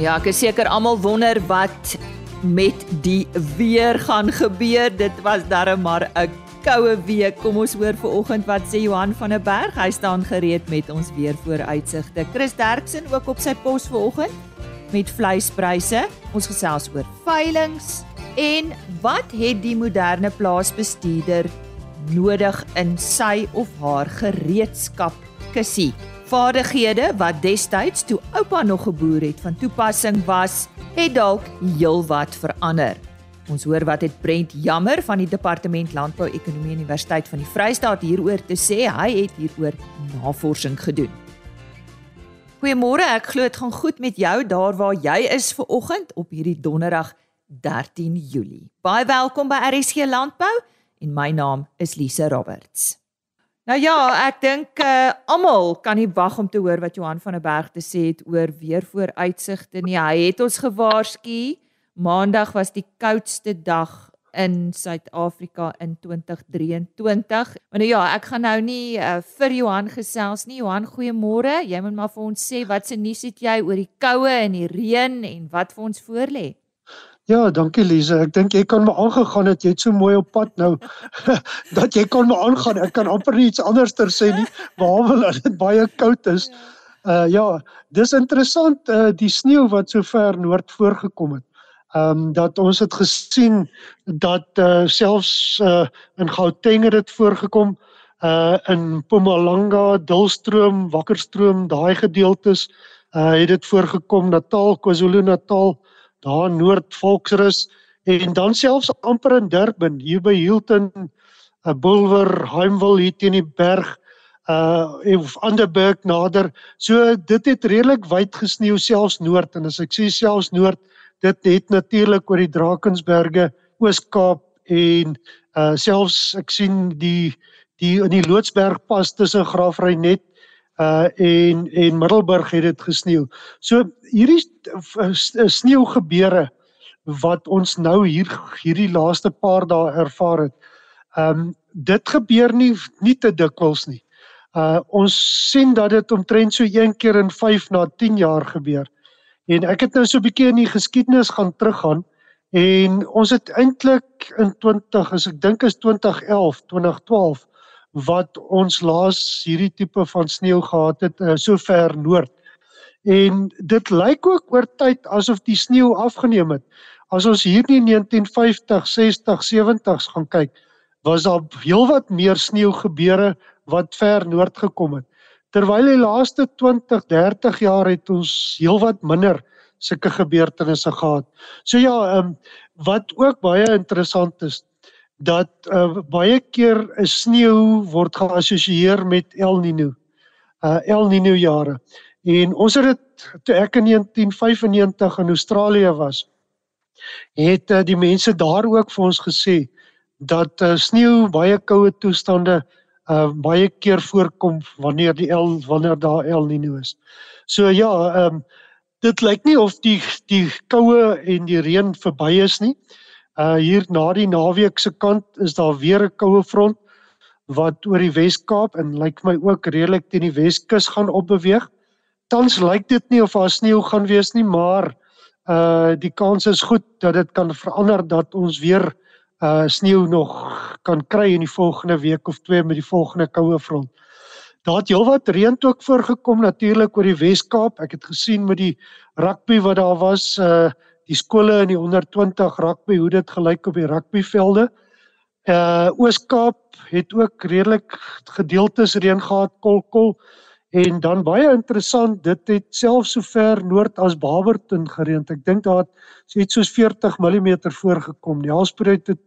Ja, ek is seker almal wonder wat met die weer gaan gebeur. Dit was darem maar 'n koue week. Kom ons hoor vanoggend wat sê Johan van der Berg. Hy staan gereed met ons weer vooruitsigte. Chris Derksen ook op sy pos vanoggend met vleispryse. Ons gesels oor veilinge en wat het die moderne plaasbestuurder nodig in sy of haar gereedskap kussie? Vaardighede wat destyds toe oupa nog geboer het van toepassing was, het dalk heelwat verander. Ons hoor wat het Brent Jammer van die Departement Landbou Ekonomie Universiteit van die Vrystaat hieroor te sê. Hy het hieroor navorsing gedoen. Goeiemôre, ek glo dit gaan goed met jou daar waar jy is ver oggend op hierdie donderdag 13 Julie. Baie welkom by RSG Landbou en my naam is Lise Roberts. Nou ja, ek dink uh, almal kan nie wag om te hoor wat Johan van der Berg te sê het oor weer vooruitsigte nie. Hy het ons gewaarsku. Maandag was die koudste dag in Suid-Afrika in 2023. Maar nou ja, ek gaan nou nie uh, vir Johan gesels nie. Johan, goeiemôre. Jy moet maar vir ons sê wat se nuus het jy oor die koue en die reën en wat vir ons voorlê? Ja, dankie Lize. Ek dink jy kan my aangegaan het. Jy't so mooi op pad nou dat jy kan my aangaan. Ek kan amper iets anders ter sê nie behalwe dat dit baie koud is. Uh ja, dis interessant uh die sneeu wat so ver noord voorgekom het. Ehm um, dat ons het gesien dat uh selfs uh in Gauteng het dit voorgekom uh in Mpumalanga, Dullstroom, Wakkerstroom, daai gedeeltes uh het dit voorgekom Natal, KwaZulu-Natal daar in Noord-Volksrus en dan selfs amper in Durban hier by Hilton, uh, Bulwer, Heimwil hier teen die berg uh of Anderburg nader. So dit het redelik wyd gesneeu selfs noord en as ek sê selfs noord, dit het natuurlik oor die Drakensberge, Oos-Kaap en uh selfs ek sien die die in die Loodsberg pas tussen Graafrenet uh en en Middelburg het dit gesneeu. So hierdie sneeugebeure wat ons nou hier hierdie laaste paar dae ervaar het. Um dit gebeur nie nie te dikwels nie. Uh ons sien dat dit omtrent so een keer in 5 na 10 jaar gebeur. En ek het nou so 'n bietjie in die geskiedenis gaan teruggaan en ons het eintlik in 20 as ek dink is 2011, 2012 wat ons laas hierdie tipe van sneeu gehad het uh, so ver noord. En dit lyk ook oor tyd asof die sneeu afgeneem het. As ons hier in 1950, 60, 70s gaan kyk, was daar heelwat meer sneeu gebeure wat ver noord gekom het. Terwyl die laaste 20, 30 jaar het ons heelwat minder sulke gebeurtenisse gehad. So ja, ehm um, wat ook baie interessant is, dat uh, baie keer 'n sneeu word geassosieer met El Niño. Uh El Niño jare. En ons het dit toe ek in 1995 in Australië was, het uh, die mense daar ook vir ons gesê dat uh, sneeu baie koue toestande uh baie keer voorkom wanneer die El wanneer daar El Niño is. So ja, ehm um, dit lyk nie of die die koue en die reën verby is nie. Uh hier na die naweek se kant is daar weer 'n koue front wat oor die Wes-Kaap en lyk my ook redelik teen die Weskus gaan opbeweeg. Tans lyk dit nie of daar sneeu gaan wees nie, maar uh die kans is goed dat dit kan verander dat ons weer uh sneeu nog kan kry in die volgende week of twee met die volgende koue front. Daar het heelwat reën ook voorgekom natuurlik oor die Wes-Kaap. Ek het gesien met die rugby wat daar was uh die skole in die 120 rugby hoe dit gelyk op die rugbyvelde. Uh Oos-Kaap het ook redelik gedeeltes reën gehad kolkol en dan baie interessant dit het selfs so ver noord as Barberton gereën. Ek dink daar het iets soos 40 mm voorgekom. Die Helspruit het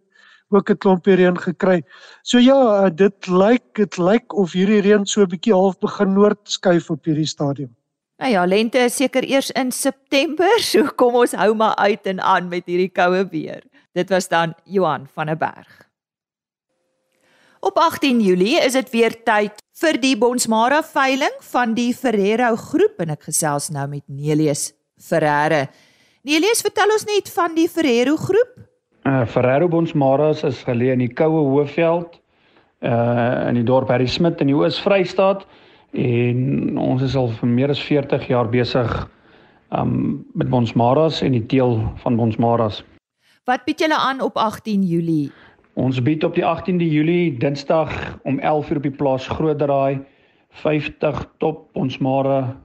ook 'n klompie reën gekry. So ja, dit lyk dit lyk of hierdie reën so 'n bietjie half begin noord skuif op hierdie stadium. Nou ja, lente is seker eers in September, so kom ons hou maar uit en aan met hierdie koue weer. Dit was dan Johan van der Berg. Op 18 Julie is dit weer tyd vir die Bonsmara veiling van die Ferrero groep en ek gesels nou met Nelius Ferreira. Nelius, vertel ons net van die Ferrero groep. Uh Ferrero Bonsmara is geleë in die koue Hoëveld uh in die dorp Harry Smit in die Oos-Vrystaat en ons is al vir meer as 40 jaar besig um met Bonsmaras en die teel van Bonsmaras. Wat bied julle aan op 18 Julie? Ons bied op die 18de Julie Dinsdag om 11:00 op die plaas Grootdraai 50 top Bonsmara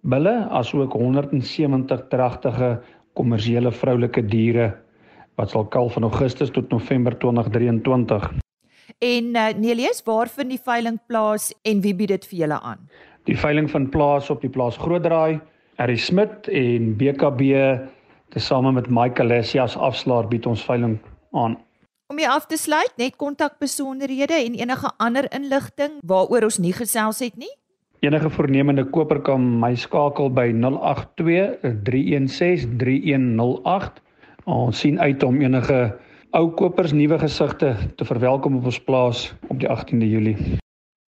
bulle asook 170 dragtige kommersiële vroulike diere wat sal kalf van Augustus tot November 2023. En uh, Nelies, waar vind die veiling plaas en wie bied dit vir julle aan? Die veiling vind plaas op die plaas Grootdraai. Harry Smit en BKB tesame met Michael Lessie as afslaer bied ons veiling aan. Om jy af te sluit, net kontakbesonderhede en enige ander inligting waaroor ons nie gesels het nie. Enige voornemende koper kan my skakel by 082 316 3108. Ons sien uit om enige ou kopers nuwe gesigte te verwelkom op ons plaas op die 18de Julie.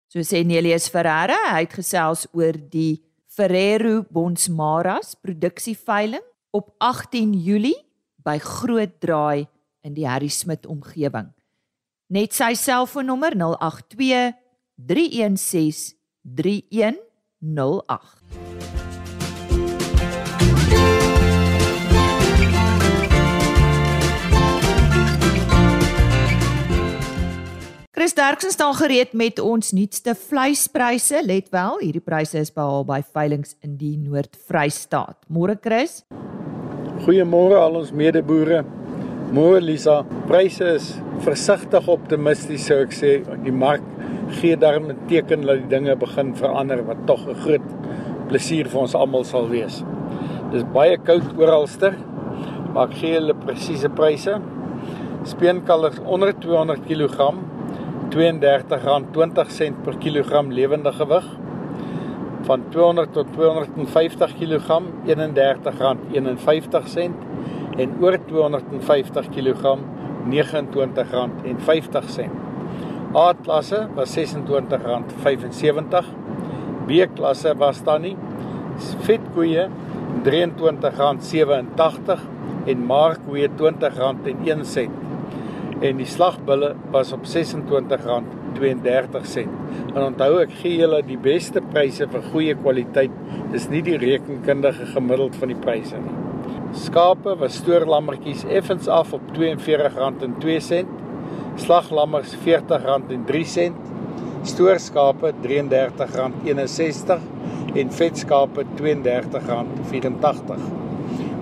So sê Nelius Ferreira, hy het gesels oor die Ferrero Bonsmaras produksieveiling op 18 Julie by Groot Draai in die Harry Smit omgewing. Net sy selfoonnommer 082 316 3108. Chris Derksen staan gereed met ons nuutste vleispryse. Let wel, hierdie pryse is behaal by veilinge in die Noord-Vrystaat. Môre Chris. Goeiemôre al ons medeboere. Môre Lisa, pryse is versigtig optimisties sou ek sê. Die mark gee daarmee 'n teken dat die dinge begin verander wat tog 'n groot plesier vir ons almal sal wees. Dis baie koud oralster. Maar ek gee hulle presiese pryse. Speenkalvers onder 200 kg R32.20 per kilogram lewende gewig. Van 200 tot 250 kg R31.51 en oor 250 kg R29.50. A-klasse was R26.75. B-klasse was dan nie vetkoeie R23.87 en markkoeie R20.01 en die slagbulle was op R26.32. En onthou ek gee julle die beste pryse vir goeie kwaliteit. Dis nie die rekenkundige gemiddeld van die pryse nie. Skape was stoorlammetjies effens af op R42.02. Slaglammers R40.03. Stoorskape R33.61 en vetskape R32.84.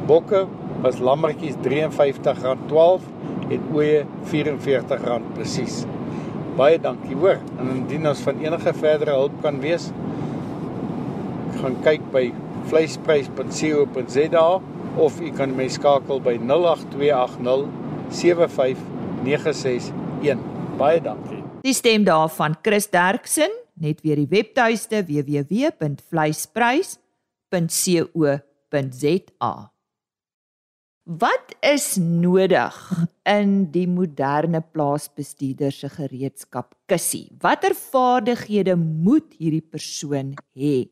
Bokke was lammetjies R53.12 en oeye R44 presies. Baie dankie hoor. En indien ons van enige verdere hulp kan wees, gaan kyk by vleisprys.co.za of u kan my skakel by 08280 75961. Baie dankie. Die stem daarvan Chris Derksen, net weer die webtuiste www.vleisprys.co.za. Wat is nodig in die moderne plaasbestuurder se gereedskap kussie? Watter vaardighede moet hierdie persoon hê?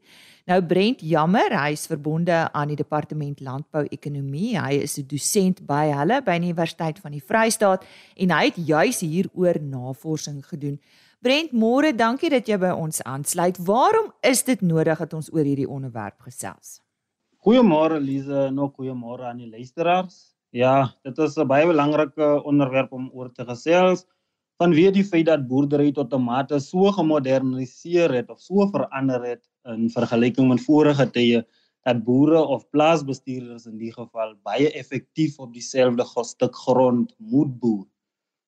Nou Brent Jammer, hy is verbonde aan die departement landbou-ekonomie. Hy is 'n dosent by hulle by die Universiteit van die Vrystaat en hy het juis hieroor navorsing gedoen. Brent, môre, dankie dat jy by ons aansluit. Waarom is dit nodig dat ons oor hierdie onderwerp gesels? Goeiemôre Lize, nog goeiemôre aan die luisteraars. Ja, dit is 'n baie belangrike onderwerp om oor te gesels vanweë die feit dat boerdery tot 'n mate so gemoderniseer het of so verander het in vergelyking met vorige tye dat boere of plaasbestuurders in die geval baie effektief op dieselfde stuk grond moet boer.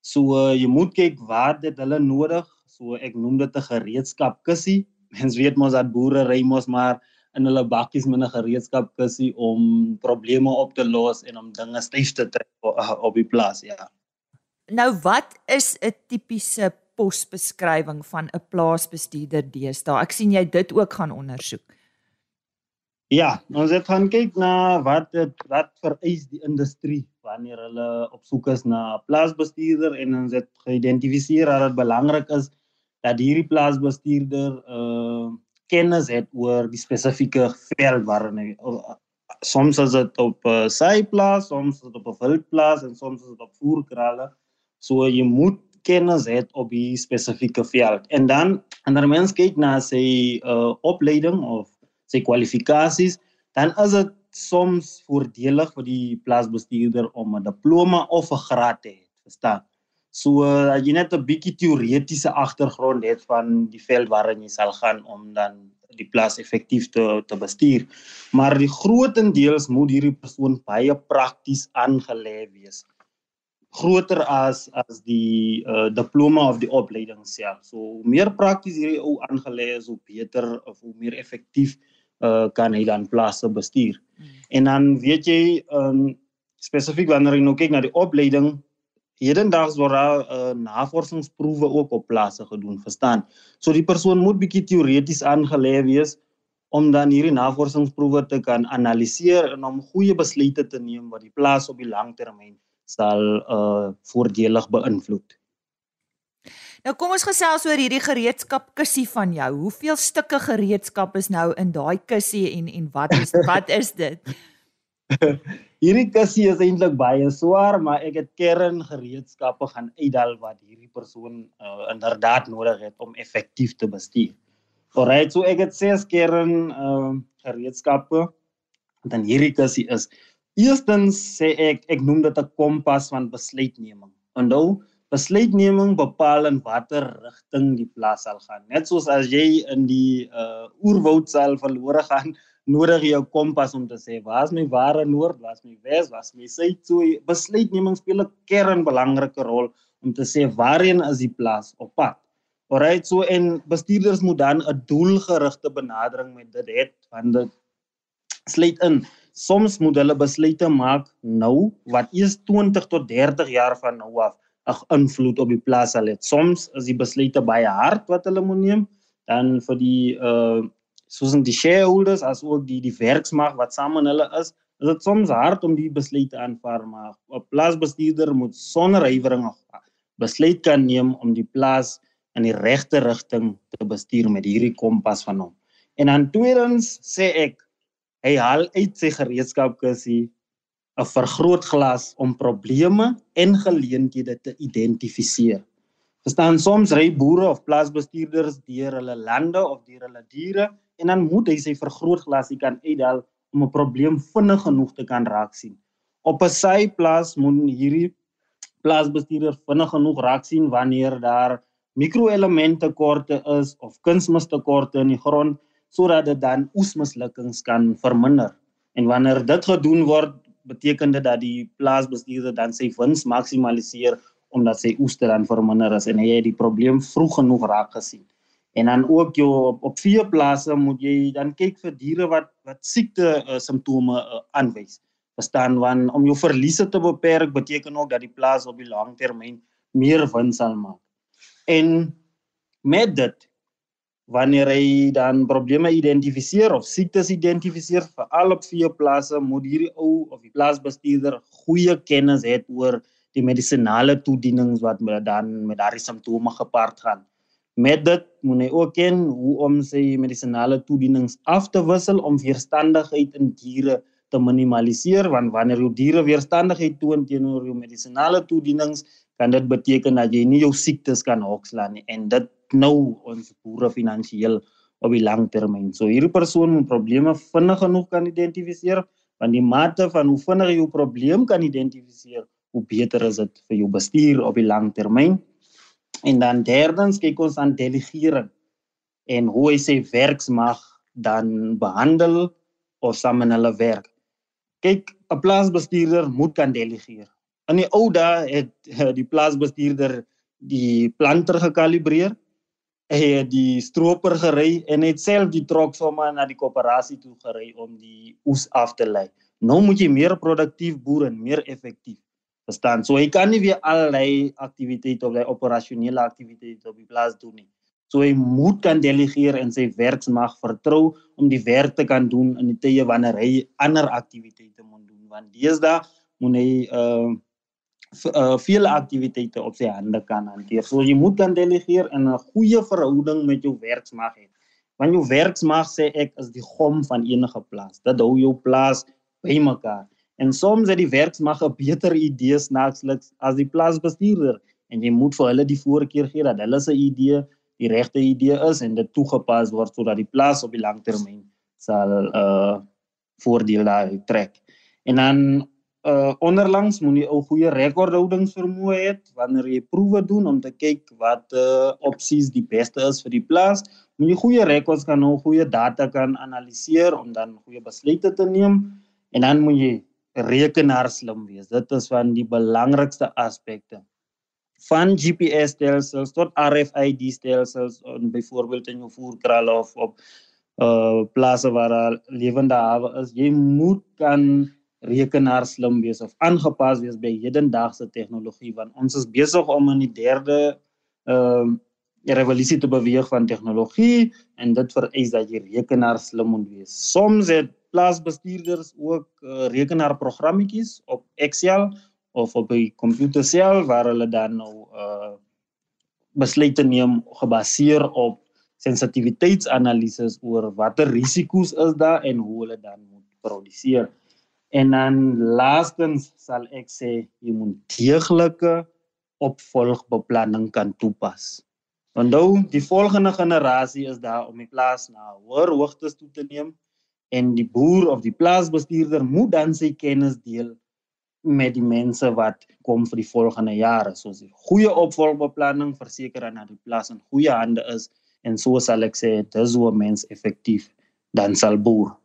So uh, jy moet kyk waar dit hulle nodig, so ek noem dit 'n gereedskap kussie. Mens weet mos dat boere ry mos maar in hulle bakkies met 'n gereedskap kussie om probleme op te los en om dinge styf te trek op die plaas, ja. Nou wat is 'n tipiese posbeskrywing van 'n plaasbestuurder deesdae? Ek sien jy dit ook gaan ondersoek. Ja, ons het gaan kyk na wat dit wat vereis die industrie wanneer hulle op soek is na plaasbestuurder en ons het geïdentifiseer dat dit belangrik is dat hierdie plaasbestuurder uh kennis het oor die spesifieke veld waarin hy soms is dit op 'n uh, saaiplaas, soms is dit op 'n wildplaas en soms is dit op voerkrale. So jy moet kennis het op die spesifieke veld. En dan ander mens kyk na sy uh, opleiding of sy kwalifikasies, dan is dit soms voordelig vir die plaasbestuurder om 'n diploma of 'n graad te hê, verstaan? So as jy net 'n bietjie teoretiese agtergrond het van die veld waarin jy sal gaan om dan die plaas effektief te te bestuur. Maar die grootendeels moet hierdie persoon baie prakties aangelê wees groter as as die uh, diploma of die opleiding self. So hoe meer prakties hierdie ou aangelê is, hoe beter of hoe meer effektief uh, kan hy dan plase bestuur. Hmm. En dan weet jy um, spesifiek wanneer jy nou kyk na die opleiding hedendaags word daar uh, navorsingsproewe ook op plase gedoen, verstaan? So die persoon moet bietjie teoreties aangelê wees om dan hierdie navorsingsproewe te kan analiseer en om goeie besluite te neem wat die plaas op die lang termyn sal uh voordelig beïnvloed. Nou kom ons gesels oor hierdie gereedskap kussie van jou. Hoeveel stukke gereedskap is nou in daai kussie en en wat is wat is dit? hierdie kussie is eintlik baie swaar, maar ek het kern gereedskappe gaan uitdal wat hierdie persoon uh, inderdaad nodig het om effektief te bestuur. Alright, so ek het ses kern uh gereedskappe dan hierdie kussie is Eerstens sê ek ek noem dit 'n kompas van besluitneming. Onthou, besluitneming bepaal in watter rigting die plaas sal gaan. Net soos as jy in die uh oerwoud sal verlore gaan, nodig jy 'n kompas om te sê waar is my ware noord, waar is my wes, waar is my suid. So besluitneming speel 'n kernbelangrike rol om te sê waarheen is die plaas op pad. Alright, so en bestuurders moet dan 'n doelgerigte benadering met dit hê want dit sluit in soms moet hulle besluite maak nou wat eers 20 tot 30 jaar van nou af 'n invloed op die plaas sal hê. Soms is die besluite baie hard wat hulle moet neem dan vir die uh soos die shareholders as ook die die werksmag wat saam met hulle is, is dit soms hard om die besluite aanvaar maar 'n plaasbestuurder moet sonder huiwering besluit kan neem om die plaas in die regte rigting te bestuur met hierdie kompas van hom. En dan tweedens sê ek hy haal uit sy gereedskapkissie 'n vergrootglas om probleme en geleenthede te identifiseer. Verstaan soms ry boere of plaasbestuurders deur hulle lande of deur hulle diere en dan moet hy sy vergrootglasie kan uithaal om 'n probleem vinnig genoeg te kan raak sien. Op 'n syplaas moet hierdie plaasbestuurder vinnig genoeg raak sien wanneer daar mikroelemente tekorte is of kunsmis tekorte in die grond sodat dit dan oesmislukkings kan verminder. En wanneer dit gedoen word, beteken dit dat die plaasbestuurder dan sy wins maksimaliseer omdat sy oes dan verminder is en hy het die probleem vroeg genoeg raak gesien. En dan ook jou op, op vier plase moet jy dan kyk vir diere wat wat siekte uh, simptome uh, aanwys. Verstaan want om jou verliese te beperk beteken ook dat die plaas op die lang termyn meer wins sal maak. En met dit wanneer hy dan probleme identifiseer of siektes identifiseer vir al op vier plase moet hierdie ou of die plaasbestuurder goeie kennis hê oor die medisinale toedienings wat met dan met daardie simptome gepaard gaan. Met dit moet hy ook ken hoe om sy medisinale toedienings af te wissel om weerstandigheid in diere te minimaliseer want wanneer jou diere weerstandigheid toon teenoor jou medisinale toedienings kan dit beteken dat jy nie jou siektes kan hokslaan nie en dit nou ons boere finansiëel op die lang termyn. So hierdie persoon moet probleme vinnig genoeg kan identifiseer want die mate van hoe vinnig jy jou probleem kan identifiseer, hoe beter is dit vir jou bestuur op die lang termyn. En dan derdens kyk ons aan delegering en hoe hy sy werksmag dan behandel of saam met hulle werk. Kyk, 'n plaasbestuurder moet kan delegeer. In die ou dae het die plaasbestuurder die planter gekalibreer hy het die stroper gery en het self die trok sommer na die koöperasie toe gery om die oes af te lei. Nou moet jy meer produktief boer en meer effektief. Verstaan? So hy kan nie weer allerlei aktiwiteite of die operasionele aktiwiteite op die plaas doen nie. So hy moet kan delegeer en sy werksmag vertrou om die werk te kan doen in die tye wanneer hy ander aktiwiteite moet doen. Want deesdae moet hy uh uh, veel aktiwiteite op sy hande kan hanteer. So jy moet dan delegeer en 'n goeie verhouding met jou werksmag hê. Want jou werksmag sê ek is die gom van enige plaas. Dit hou jou plaas bymekaar. En soms het die werksmag 'n beter idee snaaksliks as die plaasbestuurder en jy moet vir hulle die voorkeur gee dat hulle se idee die regte idee is en dit toegepas word sodat die plaas op die lang termyn sal uh voordeel daar trek. En dan uh onderlangs moet jy 'n goeie rekordhoudingsvermoë hê wanneer jy proewe doen om te kyk wat uh opsies die beste is vir die plaas. Moet jy goeie rekords kan hou, goeie data kan analiseer om dan goeie besluite te neem en dan moet jy rekenaar slim wees. Dit is van die belangrikste aspekte. Van GPS stelsels tot RFID stelsels en byvoorbeeld in jou voerkraal of op uh plase waar lewende hawe is, jy moet kan rekenaar slim wees of aangepas wees by hedendaagse tegnologie want ons is besig om in die derde ehm uh, revolusie te beweeg van tegnologie en dit vereis dat jy rekenaar slim moet wees. Soms het plaasbestuurders ook uh, rekenaarprogrammetjies op Excel of op 'n komputer self waar hulle dan nou uh besluite neem gebaseer op sensitiwiteitsanalises oor watter risiko's is daar en hoe hulle dan moet produseer. En dan laastens sal ek sê jy moet deeglike opvolgbeplanning kan toepas. Onthou, die volgende generasie is daar om die plaas na hoër hoogtes toe te neem en die boer of die plaasbestuurder moet dan sy kennis deel met die mense wat kom vir die volgende jare. So 'n goeie opvolgbeplanning verseker dat die plaas in goeie hande is en so sal ek sê dis hoe mens effektief dan sal boer.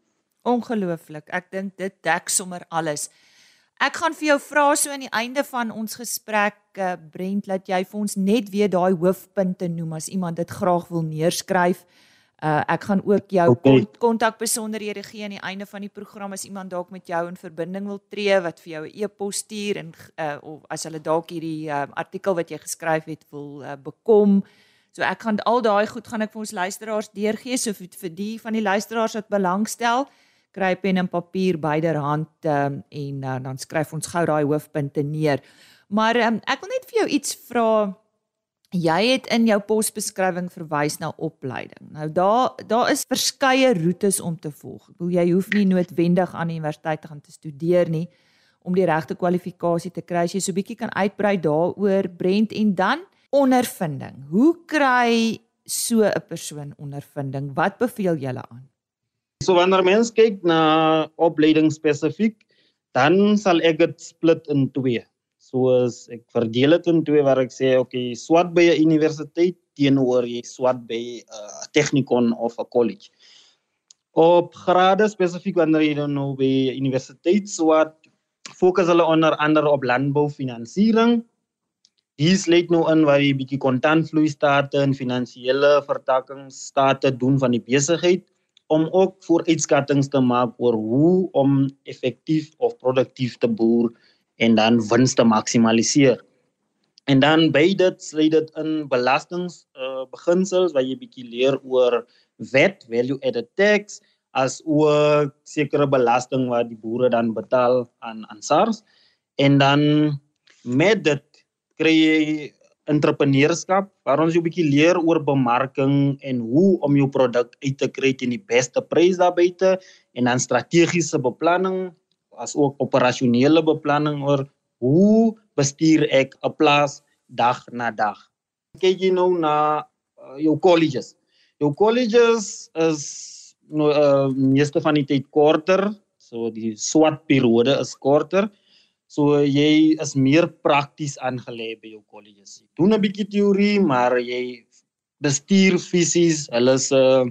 Ongelooflik. Ek dink dit dek sommer alles. Ek gaan vir jou vra so aan die einde van ons gesprek, uh, Brent, dat jy vir ons net weer daai hoofpunte noem as iemand dit graag wil neerskryf. Uh ek gaan ook jou kontakbesonderhede okay. gee aan die einde van die program as iemand dalk met jou in verbinding wil tree wat vir jou 'n e-pos stuur en uh of as hulle dalk hierdie uh, artikel wat jy geskryf het wil uh, bekom. So ek gaan al daai goed gaan ek vir ons luisteraars deurgee so vir, vir die van die luisteraars wat belangstel kry pen en papier byderhand um, en uh, dan skryf ons gou daai hoofpunte neer. Maar um, ek wil net vir jou iets vra. Jy het in jou posbeskrywing verwys na opleiding. Nou daar daar is verskeie roetes om te volg. Jy hoef nie noodwendig aan die universiteit te gaan te studeer nie om die regte kwalifikasie te kry. As jy so 'n bietjie kan uitbrei daaroor Brent en dan ondervinding. Hoe kry so 'n persoon ondervinding? Wat beveel jy aan? So wanneer mens kyk na opleiding spesifiek, dan sal ek dit split in twee. Soos ek verdeel dit in twee waar ek sê, okay, swat by 'n universiteit teenoor jy swat by 'n uh, technikon of 'n college. Op grade spesifiek wanneer jy nou by universiteit swat, fokus hulle onder andere op landboufinansiering. Hier sluit nou in waar jy bietjie kontantvloei state en finansiële vertakkingsstate doen van die besigheid om ook vooruitskattinge te maak oor hoe om effektief of produktief te boer en dan wins te maksimaliseer. En dan by dit sluit dit in belastings uh, beginsels waar jy bietjie leer oor wet, value added tax as ook sekere belasting wat die boere dan betaal aan aan SARS. En dan met dit kry jy entrepreneurskap waar ons 'n bietjie leer oor bemarking en hoe om jou produk uit te kry teen die beste prys daar buite en dan strategiese beplanning as ook operasionele beplanning oor hoe bestuur ek 'n plaas dag na dag. Kyk jy nou na uh, jou colleges. Jou colleges is nou uh, meeste van die tyd korter, so die swart periode is korter. So jy is meer prakties aangelê by jou kolleges. Jy doen 'n bietjie teorie, maar jy bestuur fisies, hulle se uh,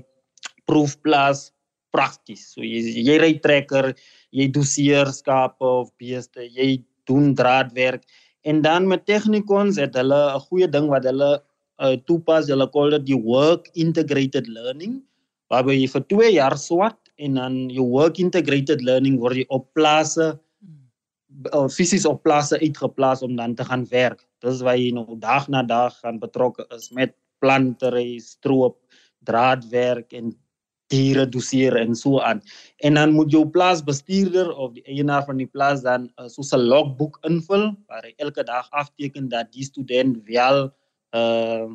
proefplaas prakties. So jy jy ry trekker, jy doseer skape of beeste, jy doen draadwerk en dan met technikons het hulle 'n goeie ding wat hulle uh, toepas, hulle call dit die work integrated learning waarby jy vir 2 jaar swat en dan jou work integrated learning word jy op plase uh, fisies op plase uitgeplaas om dan te gaan werk. Dis waar jy nou dag na dag gaan betrokke is met plantery, stroop, draadwerk en diere doseer en so aan. En dan moet jou plaasbestuurder of die eienaar van die plaas dan uh, so 'n logboek invul waar hy elke dag afteken dat die student wel uh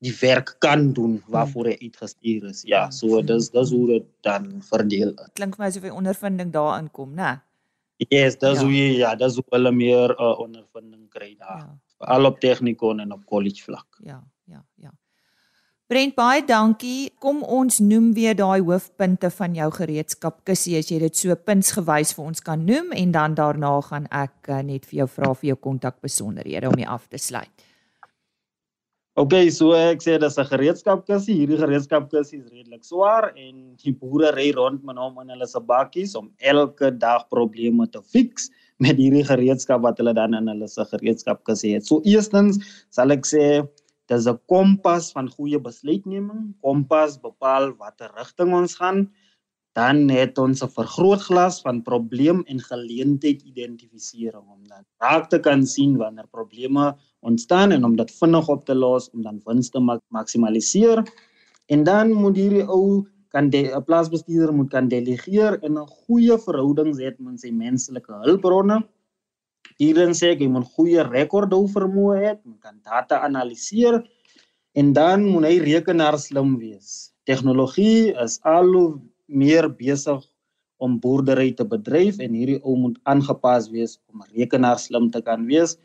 die werk kan doen waarvoor hy uitgestuur is. Ja, so dis dis hoe dit dan verdeel. Klink vir my asof hy ondervinding daarin kom, né? Yes, dis ja. hoe jy ja, dis hoe hulle meer uh, ondervinding kry daar. Ja. Al op tegnikon en op college vlak. Ja, ja, ja. Brent baie dankie. Kom ons noem weer daai hoofpunte van jou gereedskap kussie as jy dit so puntsgewys vir ons kan noem en dan daarna gaan ek uh, net vir jou vra vir jou kontakbesonderhede om jy af te sluit. Okay, so ek sê dis 'n gereedskapkussie. Hierdie gereedskapkussie is redelik swaar en die boere ry rond met hom in hulle se bakkies om elke dag probleme te fix met hierdie gereedskap wat hulle dan in hulle se gereedskapkussie het. So eerstens sal ek sê dis 'n kompas van goeie besluitneming. Kompas bepaal watter rigting ons gaan. Dan het ons 'n vergrootglas van probleem en geleentheid identifisering om dan raak te kan sien wanneer probleme ontstaan en om dit vinnig op te los om dan wins te maksimaliseer. En dan moet hierdie ou kan die plaasbestuurder moet kan delegeer en 'n goeie verhouding hê met sy menslike hulpbronne. Hierin sê ek jy moet goeie rekordhou vermoë hê, moet kan data analiseer en dan moet hy rekenaar slim wees. Tegnologie is al hoe meer besig om boerdery te bedryf en hierdie ou moet aangepas wees om rekenaar slim te kan wees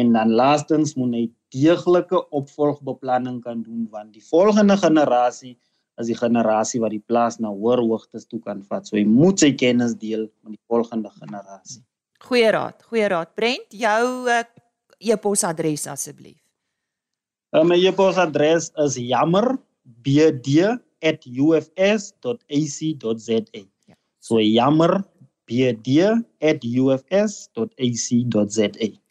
en dan laastens moet hy deeglike opvolgbeplanning kan doen want die volgende generasie is die generasie wat die plaas na hoër hoogtes toe kan vat. So hy moet sy kennis deel met die volgende generasie. Goeie raad, goeie raad. Brent, jou uh, e-posadres asseblief. Uh, my e-posadres is jammerbd@ufs.ac.za. Ja. So jammerbd@ufs.ac.za.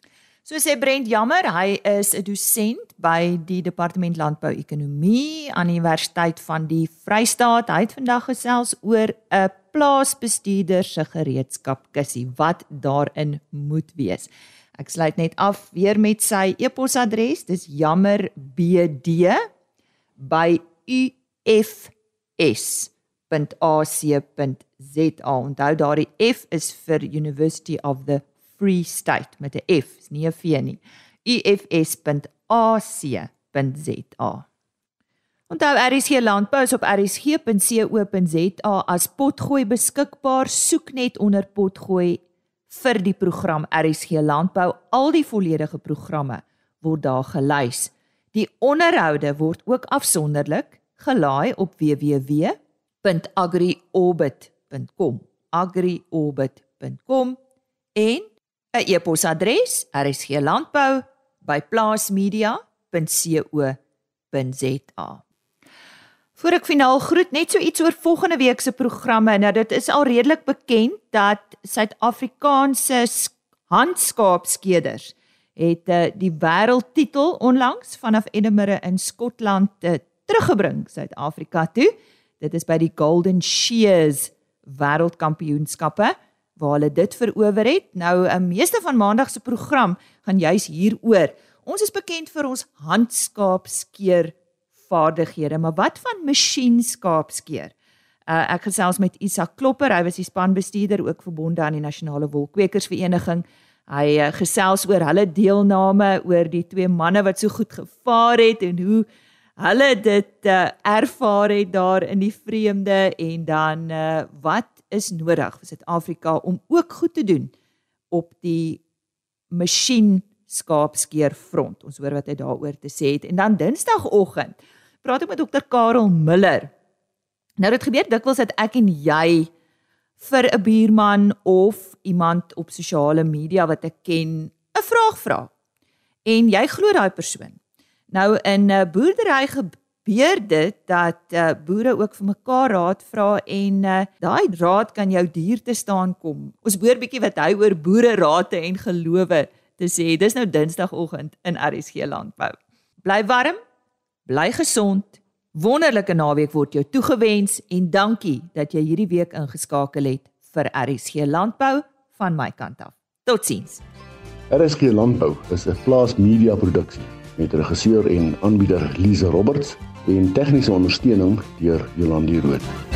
So sê Brent Jammer, hy is 'n dosent by die Departement Landbou-ekonomie aan die Universiteit van die Vrystaat. Hy het vandag gesels oor 'n plaasbestuurder se gereedskap kussie wat daarin moet wees. Ek sluit net af weer met sy e-posadres. Dis jammerbd by ufs.ac.za. Onthou daardie F is vir University of the Free State met 'n F, is nie 'n V nie. ufs.ac.za. Onthou RSG Landbou is op rsg.co.za as potgooi beskikbaar. Soek net onder potgooi vir die program RSG Landbou. Al die volledige programme word daar gelys. Die onderhoude word ook afsonderlik gelaai op www.agriorbit.com. agriorbit.com en 'n e-posadres rsglandbou@plaasmedia.co.za. Voor ek finaal groet net so iets oor volgende week se programme. Nou dit is al redelik bekend dat Suid-Afrikaanse handskaapskeders het uh, die wêreldtitel onlangs vanaf Edinburgh in Skotland uh, teruggebring Suid-Afrika toe. Dit is by die Golden Shears Wêreldkampioenskappe waar hulle dit verower het. Nou 'n um, meeste van maandag se program gaan juis hieroor. Ons is bekend vir ons handskaapskeer vaardighede, maar wat van masjienskaapskeer? Uh, ek gesels met Isak Klopper, hy was die spanbestuurder ook verbonde aan die Nasionale Wolkwekersvereniging. Hy uh, gesels oor hulle deelname, oor die twee manne wat so goed gevaar het en hoe hulle dit uh, ervaar het daar in die vreemde en dan uh, wat is nodig vir Suid-Afrika om ook goed te doen op die masjien skaapskeer front. Ons hoor wat hy daaroor te sê het. En dan Dinsdagoggend praat ek met dokter Karel Miller. Nou dit gebeur dikwels dat ek en jy vir 'n buurman of iemand op sosiale media wat ek ken 'n vraag vra. En jy glo daai persoon. Nou in 'n boerdery gebeur dit dat uh, boere ook vir mekaar raad vra en uh, daai raad kan jou duur te staan kom. Ons hoor bietjie wat hy oor boere rate en gelowe te sê. Dis nou Dinsdagoggend in RSG Landbou. Bly warm, bly gesond. Wonderlike naweek word jou toegewens en dankie dat jy hierdie week ingeskakel het vir RSG Landbou van my kant af. Totsiens. RSG Landbou is 'n plaas media produksie met regisseur en aanbieder Lize Roberts en tegniese ondersteuning deur Jolande Rooi.